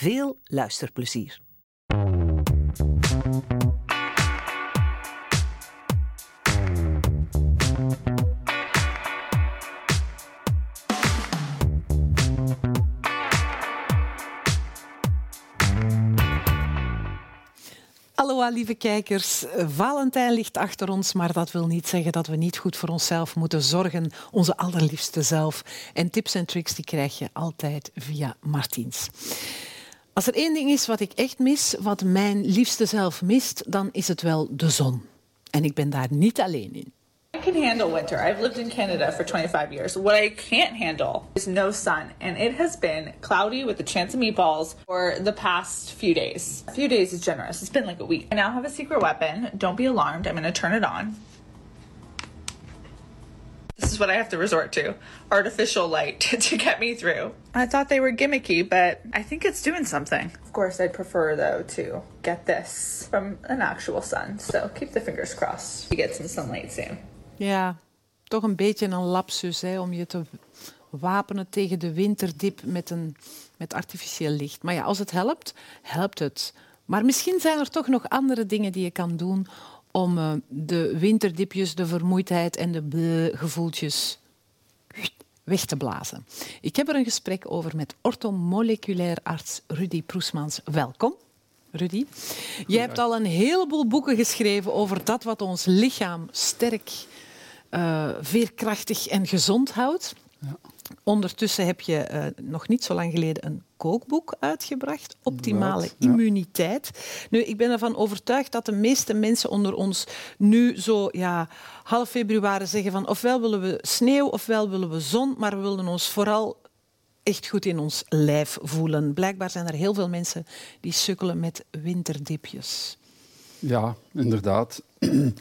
Veel luisterplezier. Hallo lieve kijkers. Valentijn ligt achter ons, maar dat wil niet zeggen dat we niet goed voor onszelf moeten zorgen. Onze allerliefste zelf. En tips en tricks die krijg je altijd via Martiens. Als er één ding is wat ik echt mis, wat mijn liefste zelf mist, dan is het wel de zon. En ik ben daar niet alleen in. I can handle winter. I've lived in Canada for 25 years. What I can't handle is no sun. And it has been cloudy with a chance of meatballs for the past few days. A few days is generous. It's been like a week. I now have a secret weapon. Don't be alarmed. I'm going to turn it on. This is what I have to resort to artificial light to get me through. I thought they were gimmicky, but I think it's doing something. Of course, I'd prefer, though, to get this from an actual sun. So keep the fingers crossed we get some sunlight soon. Ja, toch een beetje een lapsus hè, om je te wapenen tegen de winterdiep met, een, met artificieel licht. Maar ja, als het helpt, helpt het. Maar misschien zijn er toch nog andere dingen die je kan doen om uh, de winterdipjes, de vermoeidheid en de gevoeltjes weg te blazen. Ik heb er een gesprek over met orthomoleculair arts Rudy Proesmans. Welkom. Rudy, je hebt al een heleboel boeken geschreven over dat wat ons lichaam sterk, uh, veerkrachtig en gezond houdt. Ja. Ondertussen heb je uh, nog niet zo lang geleden een kookboek uitgebracht, Optimale Immuniteit. Nu, ik ben ervan overtuigd dat de meeste mensen onder ons nu zo ja, half februari zeggen van ofwel willen we sneeuw ofwel willen we zon, maar we willen ons vooral echt goed in ons lijf voelen. Blijkbaar zijn er heel veel mensen die sukkelen met winterdipjes. Ja, inderdaad.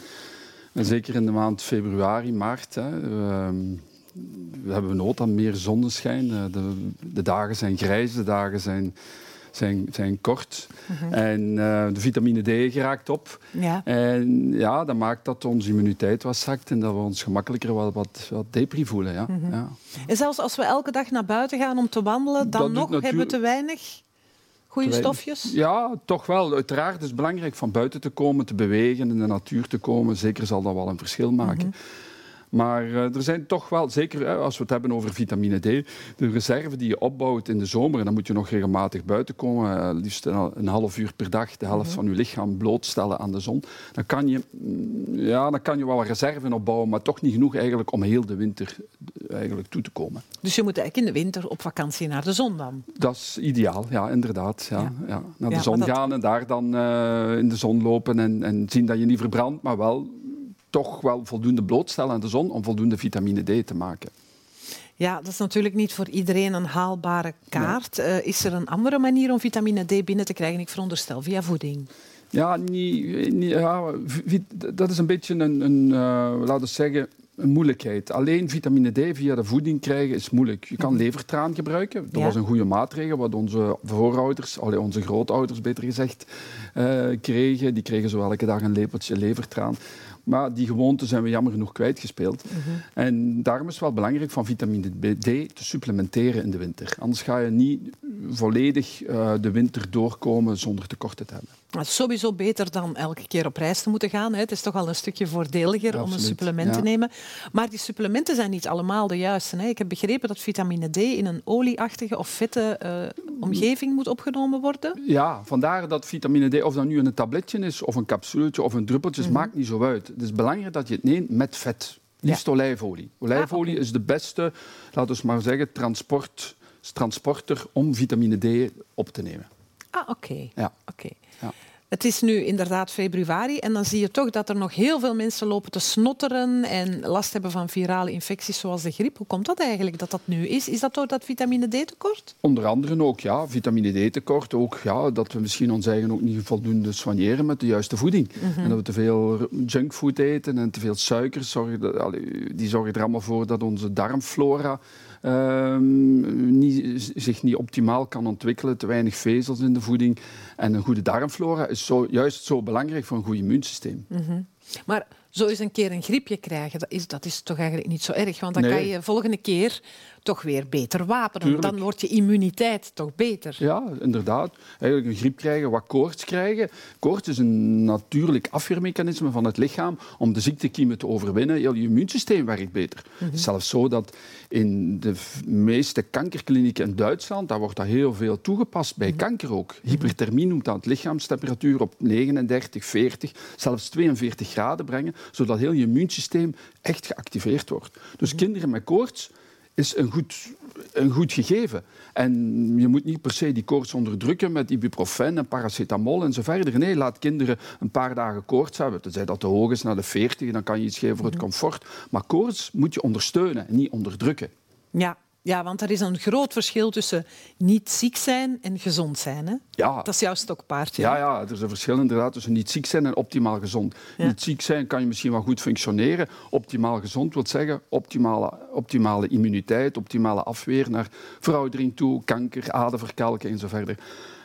En zeker in de maand februari, maart. Hè, uh, we hebben nood aan meer zonneschijn. Eh, de, de, dagen zijn grijs, de dagen zijn, zijn, zijn kort. Mhm. En uh, de vitamine D geraakt op. Ja. En ja, dat maakt dat onze immuniteit wat zakt en dat we ons gemakkelijker wat, wat, wat depri voelen. Ja. -hmm. ja. En zelfs als we elke dag naar buiten gaan om te wandelen, dan nog hebben we te weinig goede stofjes? Ja, toch wel. Uiteraard is het belangrijk van buiten te komen, te bewegen, in de natuur te komen. Zeker zal dat wel een verschil maken. Mhm. Maar uh, er zijn toch wel, zeker als we het hebben over vitamine D, de reserve die je opbouwt in de zomer, en dan moet je nog regelmatig buiten komen, uh, liefst een, een, half uur per dag, de helft mm -hmm. van je lichaam blootstellen aan de zon, dan kan je, ja, dan kan je wel reserve opbouwen, maar toch niet genoeg eigenlijk om heel de winter eigenlijk toe te komen. Dus je moet eigenlijk in de winter op vakantie naar de zon dan? Dat is ideaal, ja, inderdaad. Ja, ja. ja. Naar de ja, zon dat... gaan en daar dan in de zon lopen en, en zien dat je niet verbrandt, maar wel toch wel voldoende blootstellen aan de zon om voldoende vitamine D te maken. Ja, dat is natuurlijk niet voor iedereen een haalbare kaart. Nee. Uh, is er een andere manier om vitamine D binnen te krijgen? Ik veronderstel via voeding. Ja, niet, niet, ja dat is een beetje een, een uh, laten we zeggen, een moeilijkheid. Alleen vitamine D via de voeding krijgen is moeilijk. Je kan mhm. levertraan gebruiken. Dat ja. was een goede maatregel wat onze voorouders, onze grootouders beter gezegd, uh, kregen. Die kregen zo elke dag een lepeltje levertraan. Maar die gewoonte zijn we jammer genoeg kwijtgespeeld. Mm -hmm. En daarom is het wel belangrijk van vitamine D te supplementeren in de winter. Anders ga je niet volledig uh, de winter doorkomen zonder tekorten te hebben. Het is sowieso beter dan elke keer op reis te moeten gaan. Hè. Het is toch al een stukje voordeliger om een supplement ja. te nemen. Maar die supplementen zijn niet allemaal de juiste. Hè. Ik heb begrepen dat vitamine D in een olieachtige of vette uh, omgeving moet opgenomen worden. Ja, vandaar dat vitamine D, of dat nu een tabletje is, of een capsuletje of een druppeltje, mm -hmm. maakt niet zo uit. Het is belangrijk dat je het neemt met vet. Liefst ja. olijfolie. Olijfolie ah, okay. is de beste, laten we maar zeggen, transport, transporter om vitamine D op te nemen. Ah, oké. Okay. Ja. Okay. ja. Het is nu inderdaad februari en dan zie je toch dat er nog heel veel mensen lopen te snotteren en last hebben van virale infecties zoals de griep. Hoe komt dat eigenlijk dat dat nu is? Is dat door dat vitamine D-tekort? Onder andere ook, ja, vitamine D-tekort. Ook ja, dat we misschien ons eigen ook niet voldoende soigneren met de juiste voeding. Mhm. En dat we te veel junkfood eten en te veel suikers. Zorgen, die zorgen er allemaal voor dat onze darmflora Ehm, niet, zich niet optimaal kan ontwikkelen, te weinig vezels in de voeding. En een goede darmflora is zo, juist zo belangrijk voor een goed immuunsysteem. Mm Maar zo eens een keer een griepje krijgen, dat is, dat is toch eigenlijk niet zo erg. Want dan kan je volgende keer toch weer beter wapenen. Dan wordt je immuniteit toch beter. Ja, inderdaad. Eigenlijk een griep krijgen, wat koorts krijgen. Koorts is een natuurlijk afweermechanisme van het lichaam om de ziektekiemen te overwinnen. Heel je immuunsysteem werkt beter. Mhm. Zelfs zo dat in de meeste kankerklinieken in Duitsland, daar wordt dat heel veel toegepast, bij mhm. kanker ook. Hyperthermie noemt dat lichaamstemperatuur op 39, 40, zelfs 42 graden brengen, zodat heel je immuunsysteem echt geactiveerd wordt. Dus mhm. kinderen met koorts is een goed, een goed gegeven. En je moet niet per se die koorts onderdrukken met ibuprofen en paracetamol en zo verder. Nee, laat kinderen een paar dagen koorts hebben. Tenzij dat te hoog is naar de 40, dan kan je iets geven voor het mhm. comfort. Maar koorts moet je ondersteunen en niet onderdrukken. Ja, ja, want er is een groot verschil tussen niet ziek zijn en gezond zijn. Hè? Ja. Dat is jouw stokpaardje. Ja, ja, er is een verschil inderdaad tussen niet ziek zijn en optimaal gezond. Niet ziek zijn kan je misschien wel goed functioneren. Optimaal gezond wil zeggen optimale, optimale immuniteit, optimale afweer naar veroudering toe, kanker, aderverkalking en zo verder.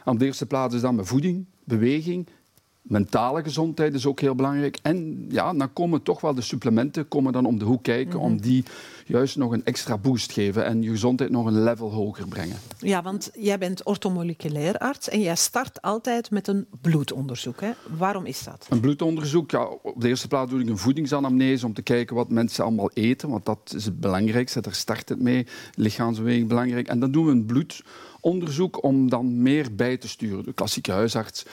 Aan de eerste plaats is dan mijn voeding, beweging mentale gezondheid is ook heel belangrijk. En ja, dan komen toch wel de supplementen komen dan om de hoek kijken om mhm. die juist nog een extra boost geven en je gezondheid nog een level hoger brengen. Ja, want jij bent orthomoleculair arts en jij start altijd met een bloedonderzoek. Hè? Waarom is dat? Een bloedonderzoek, ja, op de eerste plaats doe ik een voedingsanamnese om te kijken wat mensen allemaal eten, want dat is het belangrijkste, daar start het mee. Lichaamsbeweging belangrijk. En dan doen we een bloed onderzoek om dan meer bij te sturen. De klassieke huisarts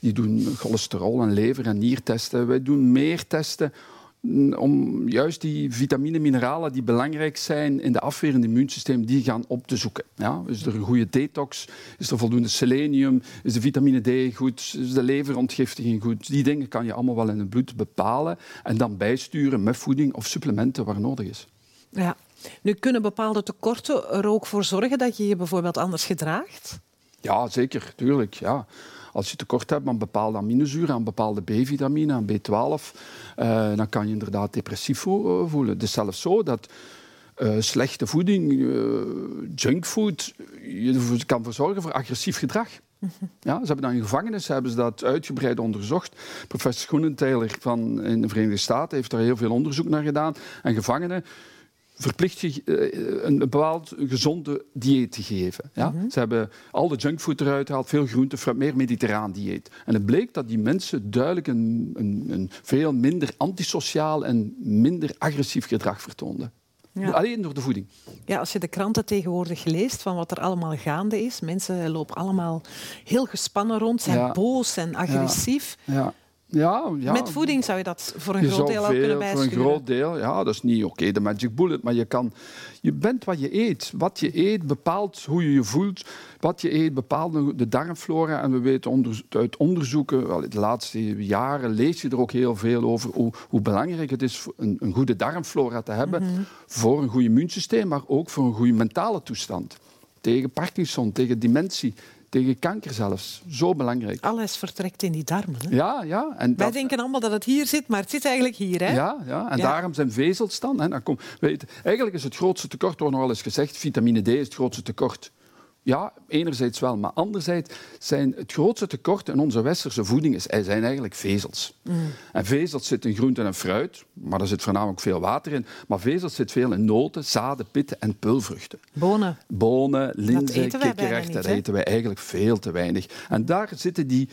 die doen cholesterol en lever- en niertesten. Wij doen meer testen om juist die vitamine, mineralen die belangrijk zijn in de afweer immuunsysteem, die gaan op te zoeken. Ja, is er een goede detox? Is er voldoende selenium? Is de vitamine D goed? Is de leverontgiftiging goed? Die dingen kan je allemaal wel in het bloed bepalen en dan bijsturen met voeding of supplementen waar nodig is. Ja, nu kunnen bepaalde tekorten er ook voor zorgen dat je je bijvoorbeeld anders gedraagt? Ja, zeker, tuurlijk. Ja. Als je tekort hebt aan bepaalde aminozuren, aan bepaalde B-vitamine, aan B12, uh, dan kan je inderdaad depressief eh, voelen. Het is zelfs zo dat uh, slechte voeding, uh, junkfood, je kan voor zorgen voor agressief gedrag. Ja, ze hebben dan in gevangenis hebben ze dat uitgebreid onderzocht. Professor Schoenenteiler van in de Verenigde Staten heeft daar heel veel onderzoek naar gedaan. En gevangenen verplicht je eh, een bepaald gezonde dieet te geven. Ja? Mhm. Ze hebben al de junkfood eruit gehaald, veel groente, meer mediterraan dieet. En het bleek dat die mensen duidelijk een, een, een veel minder antisociaal en minder agressief gedrag vertoonden. Alleen door de voeding. Ja, als je de kranten tegenwoordig leest van wat er allemaal gaande is, mensen lopen allemaal heel gespannen rond, zijn boos en agressief. Ja. Ja, ja. Met voeding zou je dat voor een groot deel ook kunnen bijschuren. Voor een groot deel, ja, dat is niet oké, de magic bullet. Maar je, kan, je bent wat je eet. Wat je eet bepaalt hoe je je voelt. Wat je eet bepaalt de darmflora. En we weten onder, uit onderzoeken, wel, de laatste jaren lees je er ook heel veel over hoe, hoe belangrijk het is een, een goede darmflora te hebben. Mhm. Voor een goed immuunsysteem, maar ook voor een goede mentale toestand. Tegen Parkinson, tegen dementie, tegen kanker zelfs. Zo belangrijk. Alles vertrekt in die darmen. Hè? Ja, ja. En Wij denken allemaal dat het hier zit, maar het zit eigenlijk hier. Hè? Ja, ja, en daarom zijn vezels dan. Hè. dan kom... Weet, eigenlijk is het grootste tekort, wordt nog wel eens gezegd, vitamine D is het grootste tekort. Ja, enerzijds wel, maar anderzijds zijn het grootste tekort in onze westerse voeding is, zijn eigenlijk vezels. Mm. En vezels zitten in groenten en fruit, maar er zit voornamelijk veel water in. Maar vezels zit veel in noten, zaden, pitten en pulvruchten. Bonen. Bonen, linzen, kikkererwten, dat eten wij eigenlijk veel te weinig. En daar zitten die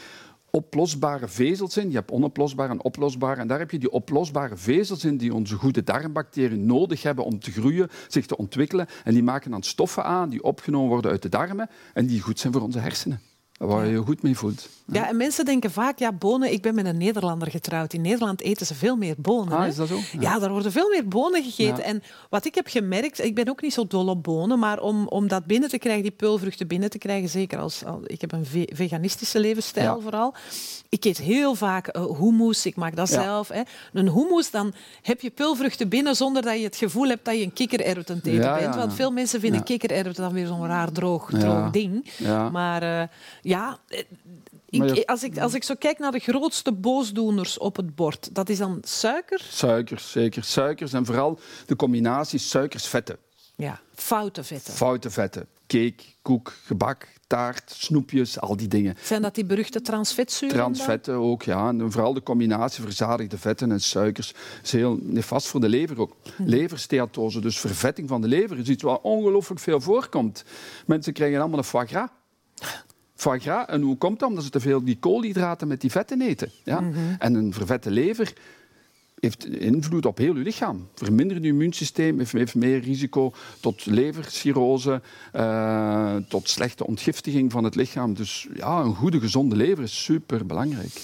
oplosbare vezels in. Je hebt onoplosbare en oplosbare. En daar heb je die oplosbare vezels in die onze goede darmbacteriën nodig hebben om te groeien, zich te ontwikkelen. En die maken dan stoffen aan die opgenomen worden uit de darmen en die goed zijn voor onze hersenen. Waar je je goed mee voelt. Ja, en mensen denken vaak, ja, bonen, ik ben met een Nederlander getrouwd. In Nederland eten ze veel meer bonen. Ah, is dat zo? Ja. Ja. daar worden veel meer bonen gegeten. Ja. En wat ik heb gemerkt, ik ben ook niet zo dol op bonen, maar om, om dat binnen te krijgen, die peulvruchten binnen te krijgen, zeker als, al- ik heb een ve- veganistische levensstijl vooral. Ik eet heel vaak eh, hummus, ik maak dat zelf. Hè. Een hummus, dan heb je peulvruchten binnen zonder dat je het gevoel hebt dat je een kikkererwt aan het eten bent. Want veel mensen vinden Ja. kikkererwten dan weer zo'n raar droog, droog ding. Maar eh, ja, eh, ik, je- als, ik, als ik zo kijk naar de grootste boosdoeners op het bord, dat is dan suiker, Suikers, zeker. Suikers en vooral de combinatie suikers-vetten. ja, foute vetten. Foute vetten. Cake, koek, gebak, taart, snoepjes, al die dingen. Zijn dat die beruchte transvetzuren? dan? Transvetten ook, ja. En vooral de combinatie verzadigde vetten en suikers is heel nefast voor de lever ook. Leversteatose, dus vervetting van de lever, is iets wat ongelooflijk veel voorkomt. Mensen krijgen allemaal een foie gras. Foie gras, en hoe komt dat? Omdat ze te veel die koolhydraten met die vetten eten. Ja? En een vervette lever heeft invloed op heel je lichaam. Vermindert je immuunsysteem, heeft, heeft meer risico tot levercirrose, eh, tot slechte ontgiftiging van het lichaam. Dus ja, een goede, gezonde lever is super belangrijk.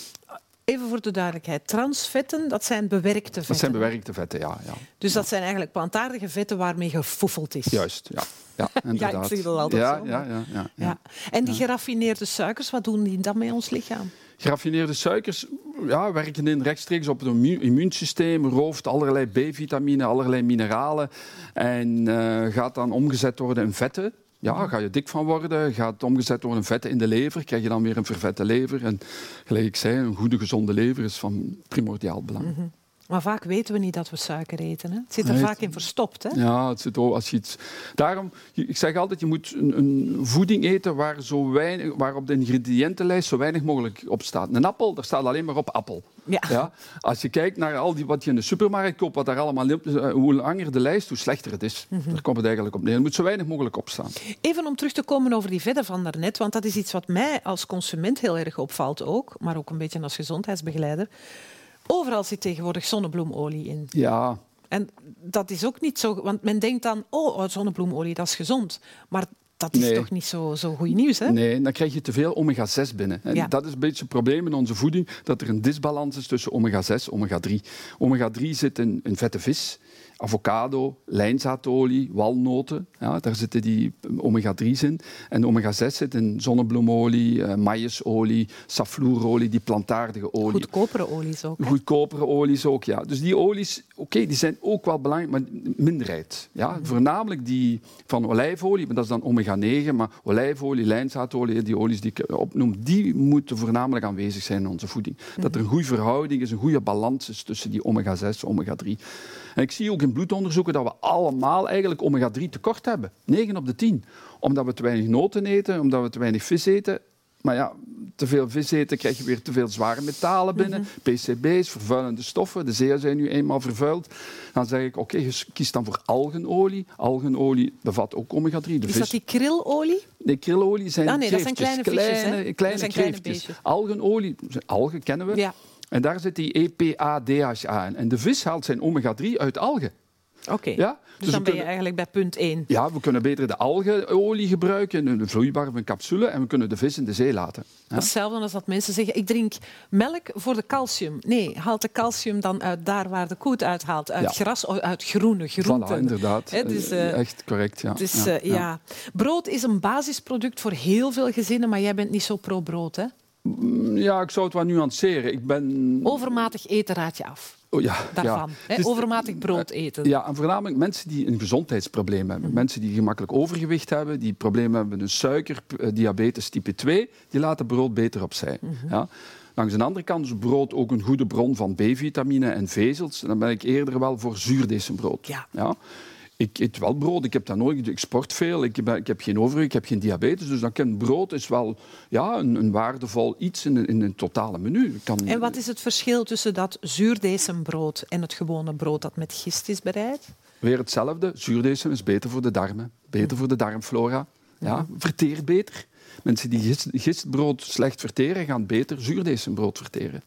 Even voor de duidelijkheid. Transvetten, dat zijn bewerkte vetten. Dat zijn bewerkte vetten, ja. ja. Dus dat zijn eigenlijk plantaardige vetten waarmee gefoefeld is. Juist, ja. Ja, inderdaad. zeg dat altijd ja, zo, Ja, ja, ja, ja. Ja. En die geraffineerde suikers, wat doen die dan met ons lichaam? Geraffineerde suikers ja, werken in rechtstreeks op het immu- immuunsysteem, rooft allerlei B-vitamine, allerlei mineralen en eh, gaat dan omgezet worden in vetten. Ja, ga je dik van worden, gaat omgezet worden in vetten in de lever, krijg je dan weer een vervette lever. En gelijk ik zei, een goede, gezonde lever is van primordiaal belang. Maar vaak weten we niet dat we suiker eten. Hè? Het zit er Nee, vaak in verstopt. Hè? Ja, het zit ook als je iets... Daarom, ik zeg altijd, je moet een, een voeding eten waar, zo weinig, waar op de ingrediëntenlijst zo weinig mogelijk op staat. Een appel, daar staat alleen maar op appel. Ja. Als je kijkt naar al die, wat je in de supermarkt koopt, wat daar allemaal eh, hoe langer de lijst, hoe slechter het is. Mhm. Daar komt het eigenlijk op neer. Er moet zo weinig mogelijk op staan. Even om terug te komen over die vetten van daarnet, want dat is iets wat mij als consument heel erg opvalt ook, maar ook een beetje als gezondheidsbegeleider. Overal zit tegenwoordig zonnebloemolie in. Ja, En dat is ook niet zo, want men denkt dan, oh, oh, zonnebloemolie, dat is gezond. Maar dat is Nee. toch niet zo, zo goed nieuws, hè? Nee, dan krijg je te veel omega-6 binnen. En Ja. dat is een beetje het probleem in onze voeding, dat er een disbalans is tussen omega-6 en omega-3. Omega-3 zit in, in vette vis, avocado, lijnzaadolie, walnoten. Ja, daar zitten die omega-3's in. En omega-6 zit in zonnebloemolie, eh, maïsolie, safloerolie, die plantaardige olie. Goedkopere olies ook. hè? Goedkopere olies ook, ja. Dus die olies, oké, die zijn ook wel belangrijk, maar minderheid. Ja? Voornamelijk die van olijfolie, maar dat is dan omega-9, maar olijfolie, lijnzaadolie, die olies die ik opnoem, die moeten voornamelijk aanwezig zijn in onze voeding. Dat er een goede verhouding is, een goede balans is tussen die omega-6 en omega-3. En ik zie ook in bloedonderzoeken dat we allemaal eigenlijk omega-3 tekort hebben. 9 op de 10. Omdat we te weinig noten eten, omdat we te weinig vis eten. Maar ja, te veel vis eten krijg je weer te veel zware metalen binnen. PCB's, vervuilende stoffen. De zeeën zijn nu eenmaal vervuild. Dan zeg ik, oké, je kies dan voor algenolie. Algenolie bevat ook omega-3. De Is vis, dat die krilolie? Nee, krilolie zijn Ah, nee, dat zijn kleine visjes, kleine, kleine zijn kreeftjes. Algenolie, algen kennen we. Ja. En daar zit die EPA-DHA in. En de vis haalt zijn omega-3 uit algen. Oké. Ja? Dus, we dan ben je eigenlijk bij punt 1. Ja, we kunnen beter de algenolie gebruiken, een vloeibaar of een capsule, en we kunnen de vis in de zee laten. Ja? Hetzelfde als dat mensen zeggen, ik drink melk voor de calcium. Nee, haalt de calcium dan uit daar waar de koe het uithaalt. Uit Ja. gras of uit groene groenten. Voilà, inderdaad. Dus, eh, Echt correct, ja. Dus, ja, eh, ja. Brood is een basisproduct voor heel veel gezinnen, maar jij bent niet zo pro-brood. Hè? Ja, ik zou het wel nuanceren. Ik ben... Overmatig eten raad je af Oh, ja, daarvan. ja. Overmatig brood eten. Ja, en voornamelijk mensen die een gezondheidsprobleem hebben. Mhm. Mensen die gemakkelijk overgewicht hebben, die problemen hebben met een suikerdiabetes type 2, die laten brood beter opzij. Mhm. Ja. Langs de andere kant is brood ook een goede bron van B-vitamine en vezels. Dan ben ik eerder wel voor zuurdesembrood. Ja. Ik eet wel brood, ik heb dat nooit, ik sport veel, ik, ben- ik heb geen overgewicht, ik heb geen diabetes. Dus dan kan brood is wel ja, een, een waardevol iets in, een- in een totale menu. Kan, En wat is het verschil tussen dat zuurdesembrood en het gewone brood dat met gist is bereid? Weer hetzelfde. Zuurdesem is beter voor de darmen, beter voor de darmflora. Ja, verteert beter. Mensen die gist, gistbrood slecht verteren, gaan beter zuurdesembrood verteren.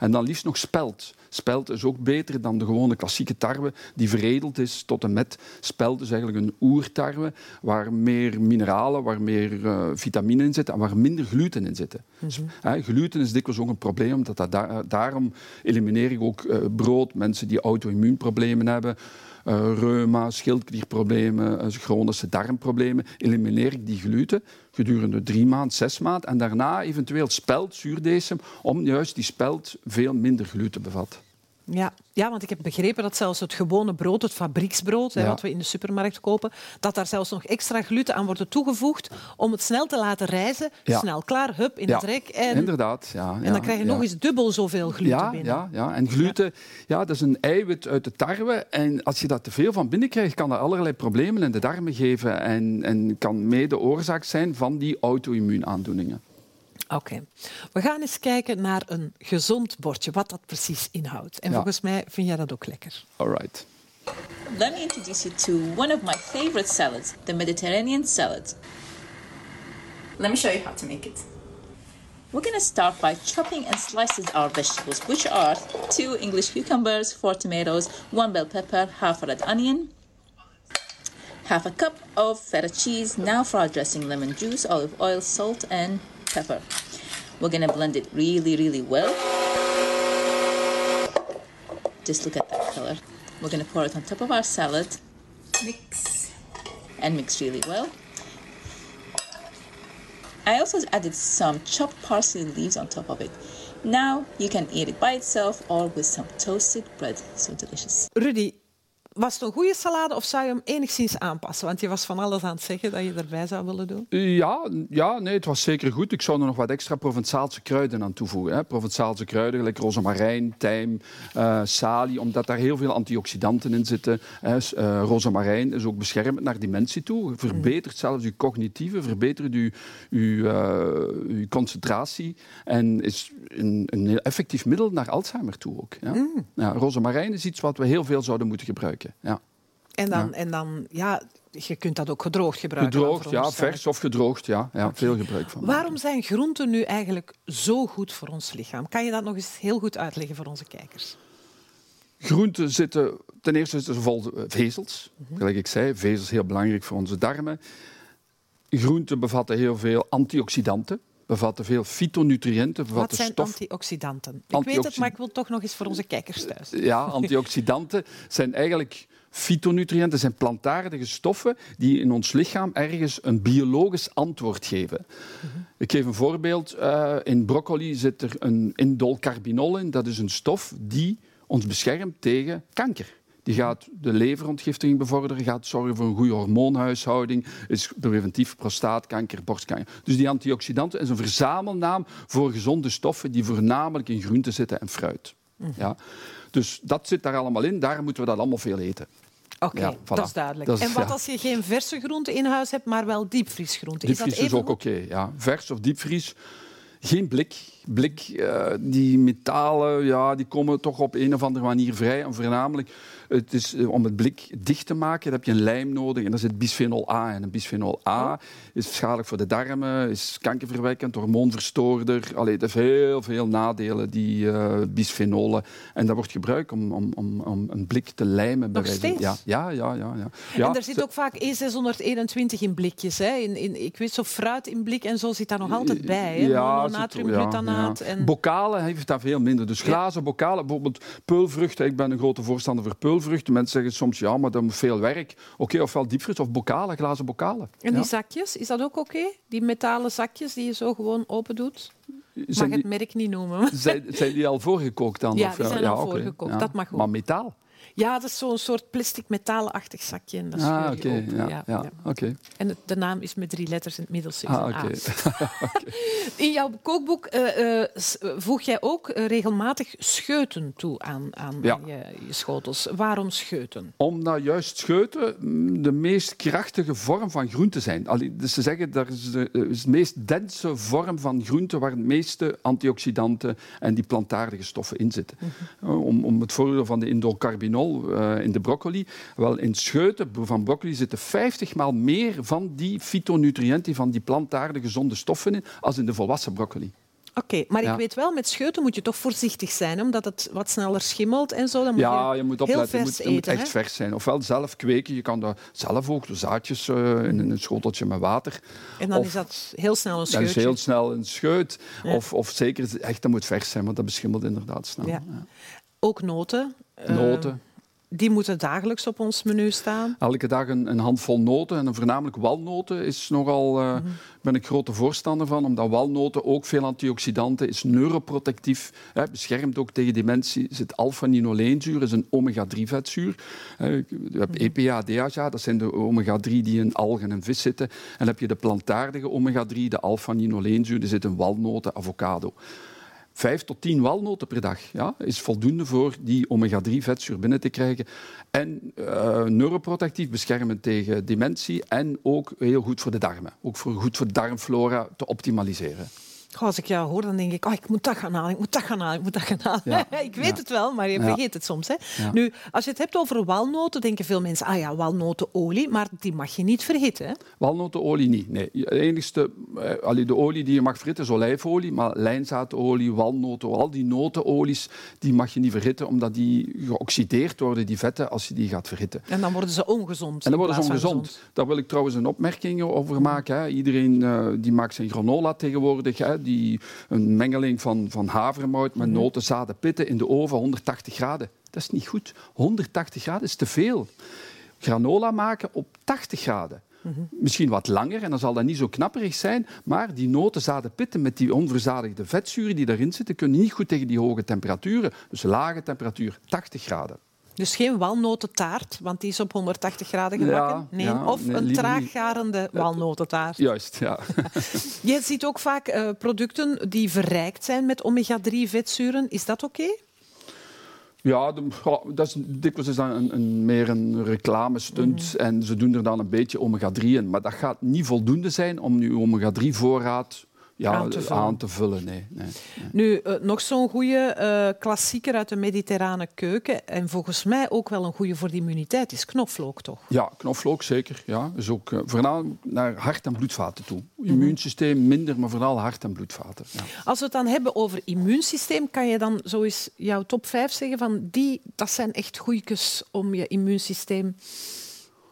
En dan liefst nog spelt. Spelt is ook beter dan de gewone klassieke tarwe, die veredeld is tot en met. Spelt is eigenlijk een oertarwe waar meer mineralen, waar meer uh, vitamine in zitten en waar minder gluten in zitten. Mm gluten is dikwijls ook een probleem, omdat dat daarom elimineer ik ook uh, brood, mensen die auto-immuunproblemen hebben reuma, schildklierproblemen, uh, chronische darmproblemen, elimineer ik die gluten gedurende drie maanden, zes maanden en daarna eventueel spelt, zuurdesem, om juist die spelt veel minder gluten bevat. Ja. ja, want ik heb begrepen dat zelfs het gewone brood, het fabrieksbrood, hè, wat we in de supermarkt kopen, dat daar zelfs nog extra gluten aan wordt toegevoegd om het snel te laten rijzen. Snel klaar, hup, in het rek. En, Inderdaad, ja. En dan krijg je nog eens dubbel zoveel gluten binnen. Ja, ja, en gluten, ja. dat is een eiwit uit de tarwe. En als je dat te veel van binnen krijgt, kan dat allerlei problemen in de darmen geven en, en kan mede oorzaak zijn van die auto-immuunaandoeningen. Oké. We gaan eens kijken naar een gezond bordje, wat dat precies inhoudt. En volgens mij vind jij dat ook lekker. All right. Let me introduce you to one of my favorite salads, the Mediterranean salad. Let me show you how to make it. We're going to start by chopping and slicing our vegetables, which are two English cucumbers, four tomatoes, one bell pepper, half a red onion, half a cup of feta cheese, now for our dressing lemon juice, olive oil, salt, and pepper. We're gonna blend it really, really well. Just look at that color. We're gonna pour it on top of our salad. Mix. And mix really well. I also added some chopped parsley leaves on top of it. Now you can eat it by itself or with some toasted bread. So delicious. Rudy, Was het een goede salade of zou je hem enigszins aanpassen? Want je was van alles aan het zeggen dat je erbij zou willen doen. Ja, ja nee, het was zeker goed. Ik zou er nog wat extra Provençaalse kruiden aan toevoegen. Hè. Provençaalse kruiden, gelijk rozemarijn, tijm, uh, salie, omdat daar heel veel antioxidanten in zitten. Hè. Uh, rozemarijn is ook beschermend naar dementie toe. Verbetert zelfs je cognitieve, verbetert je, uh, je concentratie en is een, een heel effectief middel naar Alzheimer toe ook. Ja. Mm. Ja, rozemarijn is iets wat we heel veel zouden moeten gebruiken. Ja. En dan, ja. en dan, ja, je kunt dat ook gedroogd gebruiken. Gedroogd, ja, vers of gedroogd, ja. ja Veel gebruik van. Waarom zijn groenten nu eigenlijk zo goed voor ons lichaam? Kan je dat nog eens heel goed uitleggen voor onze kijkers? Groenten zitten, ten eerste zitten ze vol vezels. Mm Gelijk ik zei, vezels is heel belangrijk voor onze darmen. Groenten bevatten heel veel antioxidanten bevatten veel fytonutriënten. Wat zijn antioxidanten? Ik weet het, maar ik wil toch nog eens voor onze kijkers thuis. Ja, antioxidanten zijn eigenlijk fytonutriënten, zijn plantaardige stoffen die in ons lichaam ergens een biologisch antwoord geven. Mhm. Ik geef een voorbeeld. Uh, in broccoli zit er een indolcarbinol in. Dat is een stof die ons beschermt tegen kanker. Die gaat de leverontgiftiging bevorderen, gaat zorgen voor een goede hormoonhuishouding, is preventief prostaatkanker, borstkanker. Dus die antioxidanten is een verzamelnaam voor gezonde stoffen die voornamelijk in groenten zitten en fruit. Mhm. Ja. Dus dat zit daar allemaal in, daar moeten we dat allemaal veel eten. Oké, dat is duidelijk. en wat als je geen verse groenten in huis hebt, maar wel diepvriesgroenten? Diepvries is, is ook oké, ja. Vers of diepvries. Geen blik. Blik, uh, die metalen, ja, die komen toch op een of andere manier vrij. En voornamelijk het is, eh, om het blik dicht te maken heb je een lijm nodig en daar zit bisphenol A en Een bisphenol A is schadelijk voor de darmen, is kankerverwekkend, hormoonverstoorder. Allee, het heeft heel veel nadelen, die uh, bisfenolen. En dat wordt gebruikt om, om, om, om een blik te lijmen. Nog steeds? Ja, ja, ja. ja, ja. en er zit ook vaak E621 in blikjes. Hè? In, in, ik weet zo fruit in blik en zo zit daar nog altijd bij. Hè? Ja, natriumglutanaat. Ja, en... Bokalen heeft daar veel minder. Dus glazen bokalen, bijvoorbeeld peulvruchten. Ik ben een grote voorstander voor peulvruchten Vruchten. Mensen zeggen soms, ja, maar dat moet veel werk. Oké, ofwel diepvries of bokalen, glazen bokalen. En die zakjes, is dat ook oké? Die metalen zakjes die je zo gewoon open doet? Mag het merk niet noemen. Zijn, zijn die al voorgekookt dan? Ja, of, die zijn al voorgekookt. Dat mag ook. Maar metaal? Ja, dat is zo'n soort plastic metalenachtig zakje. En dat ah, oké. Ja, ja, ja. Okay. En de naam is met drie letters in het middel. Ah, okay. in jouw kookboek uh, uh, voeg jij ook regelmatig scheuten toe aan, aan je, je, schotels. Waarom scheuten? Omdat juist scheuten mm, de meest krachtige vorm van groente zijn. Allee, dus ze zeggen dat is de, is de meest dense vorm van groente waar het meeste antioxidanten en die plantaardige stoffen in zitten. Mhm. om, om het voordeel van de uh, in de broccoli. Wel, in scheuten van broccoli zitten 50 maal meer van die fytonutriënten, van die plantaardige gezonde stoffen in, als in de volwassen broccoli. Oké, maar Ja. ik weet wel, met scheuten moet je toch voorzichtig zijn, omdat het wat sneller schimmelt en zo. Dan moet Ja, je moet opletten. Het vers moet, het moet echt hè? vers zijn. Ofwel zelf kweken. Je kan dat zelf ook, de zaadjes eh, in een schoteltje met water. En dan Of- is dat heel snel een Dat scheutje. is heel snel een scheut. Ja. Of, of zeker, echt, dat moet vers zijn, want dat beschimmelt inderdaad snel. Ja. Ook noten. eh, Noten. Die moeten dagelijks op ons menu staan. Elke dag een, een handvol noten en voornamelijk walnoten is nogal, eh, Mhm. ben ik grote voorstander van, omdat walnoten ook veel antioxidanten is, neuroprotectief, hè, beschermt ook tegen dementie. Zit alpha-linoleenzuur, is een omega-3 vetzuur. Eh, je hebt Mhm. EPA, DHA, dat zijn de omega-3 die in algen en vis zitten. En dan heb je de plantaardige omega-3, de alpha-linoleenzuur, die zit in walnoten, avocado. Vijf tot tien walnoten per dag ja, is voldoende voor die omega-3 vetzuur binnen te krijgen. En eh, neuroprotectief beschermen tegen dementie en ook heel goed voor de darmen. Ook voor, goed voor de darmflora te optimaliseren. Goh, als ik jou hoor, dan denk ik, oh, ik moet dat gaan halen, ik moet dat gaan halen, ik moet dat gaan halen. Ja. ik weet Ja. het wel, maar je Ja. vergeet het soms. Hè? Nu, als je het hebt over walnoten, denken veel mensen, ah ja, walnotenolie, maar die mag je niet verhitten. Hè? Walnotenolie niet. Nee. De enigste, eh, de olie die je mag verhitten is olijfolie, maar lijnzaadolie, walnoten, al die notenolies, die mag je niet verhitten, omdat die geoxideerd worden, die vetten, als je die gaat verhitten. En dan worden ze ongezond. En dan worden ze ongezond. Daar wil ik trouwens een opmerking over maken. Hè. Iedereen eh, die maakt zijn granola tegenwoordig. Hè. Die, een mengeling van, van havermout met noten, zaden, pitten in de oven, 180 graden. Dat is niet goed. 180 graden is te veel. Granola maken op 80 graden. Misschien wat langer en dan zal dat niet zo knapperig zijn. Maar die noten, zaden, pitten met die onverzadigde vetzuren die daarin zitten, kunnen niet goed tegen die hoge temperaturen. Dus lage temperatuur, 80 graden. Dus geen walnotentaart, want die is op 180 graden gebakken. Ja, nee. ja, of nee, een liever traag niet. garende walnotentaart. Juist, ja. Je ziet ook vaak eh, producten die verrijkt zijn met omega-3 vetzuren. Is dat oké? Ja, de- dat is, dikwijls is dat een, een, meer een reclamestunt en ze doen er dan een beetje omega-3 in. Maar dat gaat niet voldoende zijn om je omega-3-voorraad ja, Aan te vullen. aan te vullen. Nee, nee. Nu, eh, nog zo'n goede klassieker uit de mediterrane keuken. En volgens mij ook wel een goede voor de immuniteit is knoflook, toch? Ja, knoflook zeker. Ja. Is ook eh, voornamelijk naar hart- en bloedvaten toe. Immuunsysteem minder, maar vooral hart- en bloedvaten. Ja. Als we het dan hebben over immuunsysteem, kan je dan zo eens jouw top 5 zeggen van die, dat zijn echt goeikes om je immuunsysteem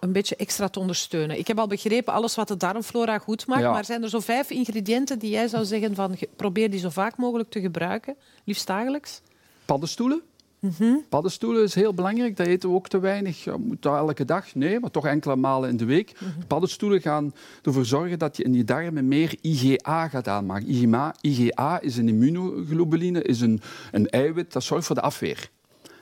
een beetje extra te ondersteunen. Ik heb al begrepen alles wat de darmflora goed maakt, Ja. maar zijn er zo vijf ingrediënten die jij zou zeggen van probeer die zo vaak mogelijk te gebruiken, liefst dagelijks? Paddenstoelen. Paddenstoelen is heel belangrijk. Dat eten we ook te weinig. Ja, moet dat elke dag? Nee, maar toch enkele malen in de week. Paddenstoelen gaan ervoor zorgen dat je in je darmen meer IgA gaat aanmaken. IgA, IgA is een immunoglobuline, is een, een eiwit dat zorgt voor de afweer.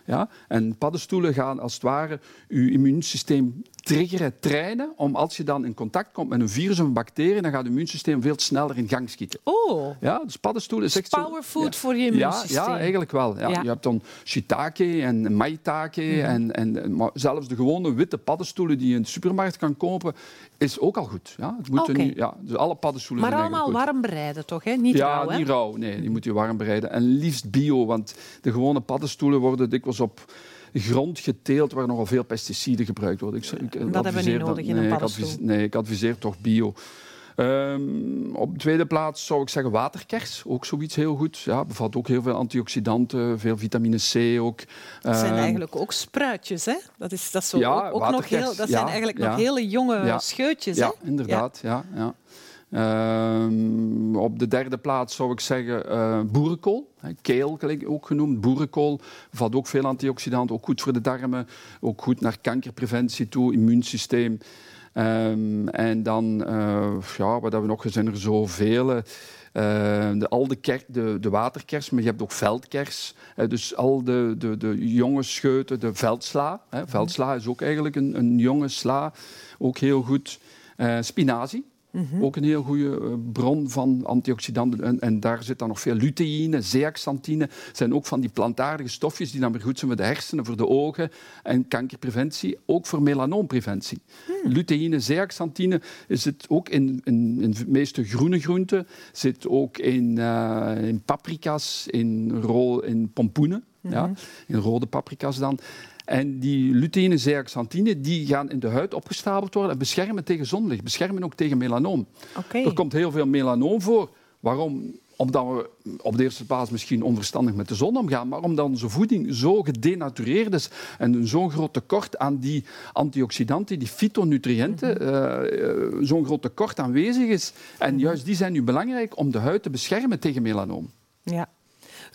Ja? En paddenstoelen gaan als het ware je immuunsysteem triggeren, trainen, om als je dan in contact komt met een virus of een bacterie, dan gaat het immuunsysteem veel sneller in gang schieten. Oh, Ja, dus paddenstoelen is echt zo... powerfood voor je Ja, immuunsysteem. ja, eigenlijk wel. Ja. Ja. Je hebt dan shiitake en maitake. en, en, maar zelfs de gewone witte paddenstoelen die je in de supermarkt kan kopen, is ook al goed. Ja, het Oké. niet, ja, dus alle paddenstoelen maar zijn allemaal goed. warm bereiden, toch? Hè? Niet ja, rauw, hè? niet rauw. Nee, die moet je warm bereiden. En liefst bio, want de gewone paddenstoelen worden dikwijls op grond geteeld waar nogal veel pesticiden gebruikt worden. Ik, ik hebben we niet dat- nodig in een nee, ik paddenstoel. nee, ik adviseer toch bio. Ehm, op de tweede plaats zou ik zeggen waterkers. Ook zoiets heel goed. Ja, bevat ook heel veel antioxidanten, veel vitamine C ook. Dat zijn Ehm, eigenlijk ook spruitjes, hè? Dat, is, dat, is zo Ja, ook, ook nog heel, dat ja, zijn eigenlijk ja. nog hele jonge scheutjes, Ja, hè? inderdaad. Ja. Ja, Ehm, op de derde plaats zou ik zeggen eh, boerenkool. Keel ook genoemd. Boerenkool bevat ook veel antioxidanten. Ook goed voor de darmen. Ook goed naar kankerpreventie toe, immuunsysteem. Ehm, en dan, eh, ja, wat hebben we nog? Er zijn er zoveel. eh, de, al de, de, waterkers, maar je hebt ook veldkers. Dus al de, de, de jonge scheuten, de veldsla. Hè. Veldsla is ook eigenlijk een, een jonge sla. Ook heel goed. Eh, spinazie. Ook een heel goede eh, bron van antioxidanten. En, en daar zit dan nog veel luteïne, zeaxanthine. zijn ook van die plantaardige stofjes die dan weer goed zijn voor de hersenen, voor de ogen en kankerpreventie. Ook voor melanoompreventie. Luteïne, zeaxanthine zit ook in, in, in de meeste groene groenten. Zit ook in, eh, in paprika's, in, ro in pompoenen. Ja, in rode paprika's dan. En die luteïne, zeaxanthine, die gaan in de huid opgestapeld worden en beschermen tegen zonlicht. Beschermen ook tegen melanoom. Er komt heel veel melanoom voor. Waarom? omdat we op de eerste plaats misschien onverstandig met de zon omgaan, maar omdat onze voeding zo gedenatureerd is en zo'n groot tekort aan die antioxidanten, die fytonutriënten, uh, zo'n groot tekort aanwezig is. En juist die zijn nu belangrijk om de huid te beschermen tegen melanoom. Ja.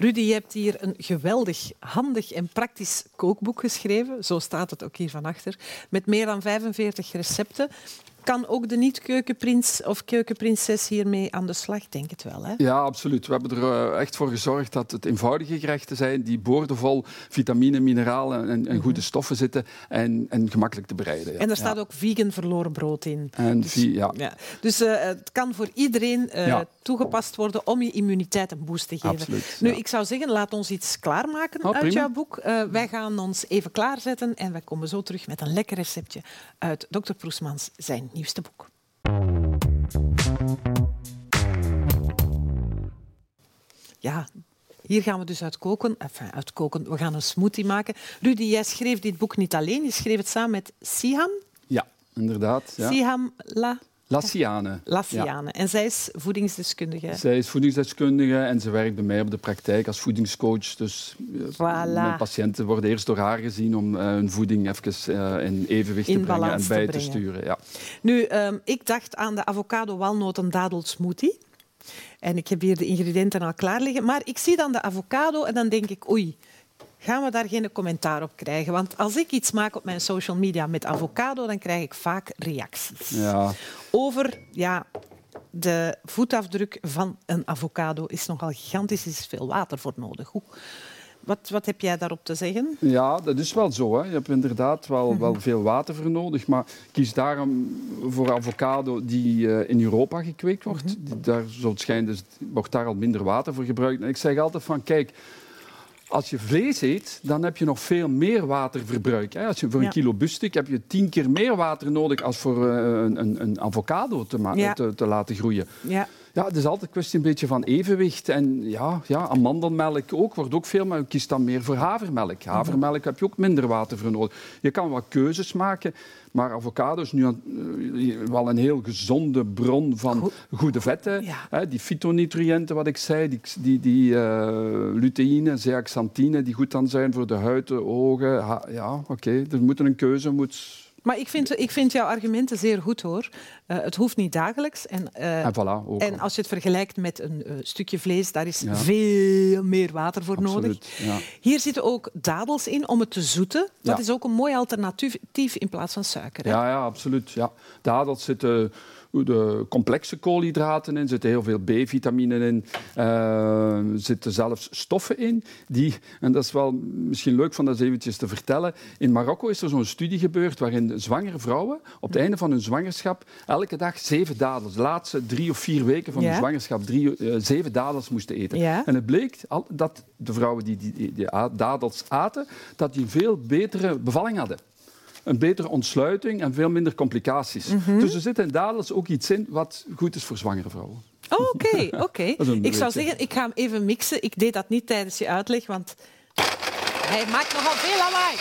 Rudy, je hebt hier een geweldig, handig en praktisch kookboek geschreven. Zo staat het ook hier van achter. Met meer dan 45 recepten kan ook de niet-keukenprins of keukenprinses hiermee aan de slag? Denk het wel, hè? Ja, absoluut. We hebben er eh, echt voor gezorgd dat het eenvoudige gerechten zijn die boordevol vitamine, mineralen en, en goede mhm. stoffen zitten en, en gemakkelijk te bereiden. Ja. En er staat ook vegan verloren brood in. En dus, ja. ja. dus uh, het kan voor iedereen uh, toegepast worden om je immuniteit een boost te geven. Absoluut, nu, ik zou zeggen, laat ons iets klaarmaken oh, uit jouw boek. wij gaan ons even klaarzetten en wij komen zo terug met een lekker receptje uit Dr. Proesmans zijn nieuwste boek. Ja, hier gaan we dus uit koken. Enfin, uit koken. We gaan een smoothie maken. Rudy, jij schreef dit boek niet alleen. Je schreef het samen met Siham. Ja, inderdaad. Ja. Siham La Lassiane. Lassiane. En zij is voedingsdeskundige. Zij is voedingsdeskundige en ze werkt bij mij op de praktijk als voedingscoach. Dus eh, mijn patiënten worden eerst door haar gezien om uh, hun voeding even uh, in evenwicht in te brengen en bij te, te, sturen. Ja. Nu, um, ik dacht aan de avocado-walnoten-dadelsmoothie. En ik heb hier de ingrediënten al klaar liggen. Maar ik zie dan de avocado en dan denk ik, oei, gaan we daar geen commentaar op krijgen. Want als ik iets maak op mijn social media met avocado, dan krijg ik vaak reacties. Ja. Over ja, de voetafdruk van een avocado is nogal gigantisch. Er is veel water voor nodig. Hoe, wat, wat, heb jij daarop te zeggen? Ja, dat is wel zo. Hè. Je hebt inderdaad wel, wel mhm. veel water voor nodig. Maar kies daarom voor avocado die uh, in Europa gekweekt wordt. -hmm. Daar, zo het schijnt, dus, wordt daar al minder water voor gebruikt. En ik zeg altijd van, kijk, als je vlees eet, dan heb je nog veel meer waterverbruik. Als je voor een kilo biefstuk heb je tien keer meer water nodig als voor eh, een, een, een avocado te, te, te, laten groeien. Ja. Ja, het is altijd een kwestie een beetje van evenwicht. En ja, ja amandelmelk ook, wordt ook veel, maar je kiest dan meer voor havermelk. Havermelk heb je ook minder water voor nodig. Je kan wat keuzes maken, maar avocado is nu eh, wel een heel gezonde bron van goede vetten. Hè, die fytonutriënten, wat ik zei, die, die, die uh, luteïne, zeaxanthine, die goed dan zijn voor de huid, de ogen. ja, oké, okay. er moet een keuze moet maar ik vind, ik vind jouw argumenten zeer goed hoor. Uh, het hoeft niet dagelijks. En, uh, en, voilà, ook en als je het vergelijkt met een uh, stukje vlees, daar is ja. veel meer water voor Absoluut, nodig. Ja. Hier zitten ook dadels in om het te zoeten. Dat ja. is ook een mooi alternatief in plaats van suiker. Hè? Ja, ja, absoluut. Ja. Dadels zitten de complexe koolhydraten in, zitten heel veel B-vitamine in, uh, zitten zelfs stoffen in die, en dat is wel misschien leuk van dat eventjes te vertellen, in Marokko is er zo'n studie gebeurd waarin zwangere vrouwen op het einde van hun zwangerschap elke dag zeven dadels, de laatste drie of vier weken van ja. hun zwangerschap, drie, uh, zeven dadels moesten eten. Ja. En het bleek al, dat de vrouwen die die, die die dadels aten, dat die een veel betere bevalling hadden een betere ontsluiting en veel minder complicaties. Mm -hmm. Dus er zit in dadels ook iets in wat goed is voor zwangere vrouwen. Oké, oké. Okay. ik zou zeggen, ik ga hem even mixen. Ik deed dat niet tijdens je uitleg, want hij maakt nogal veel lawaai.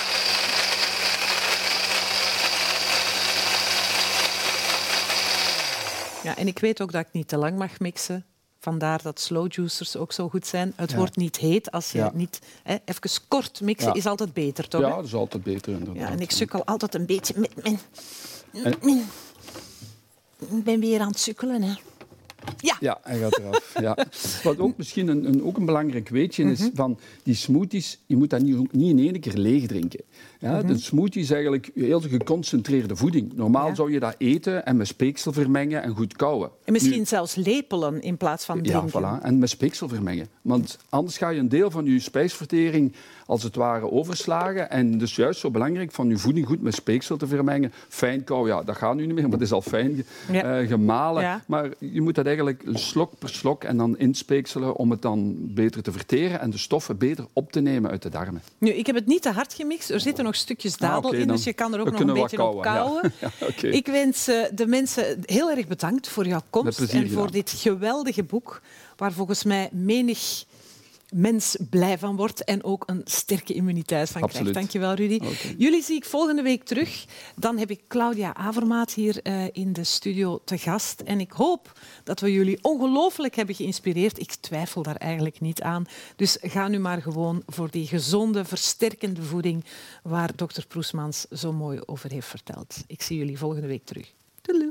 Ja, en ik weet ook dat ik niet te lang mag mixen. Vandaar dat slow juicers ook zo goed zijn. Het Ja. wordt niet heet als je Ja. niet... Hè, even kort mixen Ja. is altijd beter, toch? Ja, dat is altijd beter inderdaad. Ja, en ik sukkel altijd een beetje met mijn... En- mijn- Ik ben weer aan het sukkelen, hè. Ja. Ja, hij gaat eraf. ja. Wat ook misschien een, een, ook een belangrijk weetje Mhm. is van die smoothies, je moet dat niet, niet in één keer leeg drinken. Ja, Mhm. De smoothie is eigenlijk heel geconcentreerde voeding. Normaal Ja. zou je dat eten en met speeksel vermengen en goed kouwen. En misschien zelfs lepelen in plaats van Ja, drinken. voilà. En met speeksel vermengen. Want anders ga je een deel van je spijsvertering als het ware overslagen. En dus juist zo belangrijk van je voeding goed met speeksel te vermengen. Fijn kou, ja, dat gaat nu niet meer, maar het is al fijn Ja. eh, gemalen. Ja. Maar je moet dat eigenlijk slok per slok en dan inspekselen om het dan beter te verteren en de stoffen beter op te nemen uit de darmen. Nu, ik heb het niet te hard gemixt. Er zitten nog stukjes dadel Ah, oké, in, dus je kan er ook nog een beetje op ja. Ja, oké. Ik wens eh, de mensen heel erg bedankt voor jouw komst en voor dit geweldige boek, waar volgens mij menig mens blij van wordt en ook een sterke immuniteit van Absoluut. krijgt. Dankjewel, Rudy. Jullie zie ik volgende week terug. Dan heb ik Claudia Avermaat hier eh, in de studio te gast. En ik hoop dat we jullie ongelooflijk hebben geïnspireerd. Ik twijfel daar eigenlijk niet aan. Dus ga nu maar gewoon voor die gezonde, versterkende voeding waar dokter Proesmans zo mooi over heeft verteld. Ik zie jullie volgende week terug. Doei.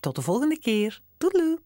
Tot de volgende keer. Doei!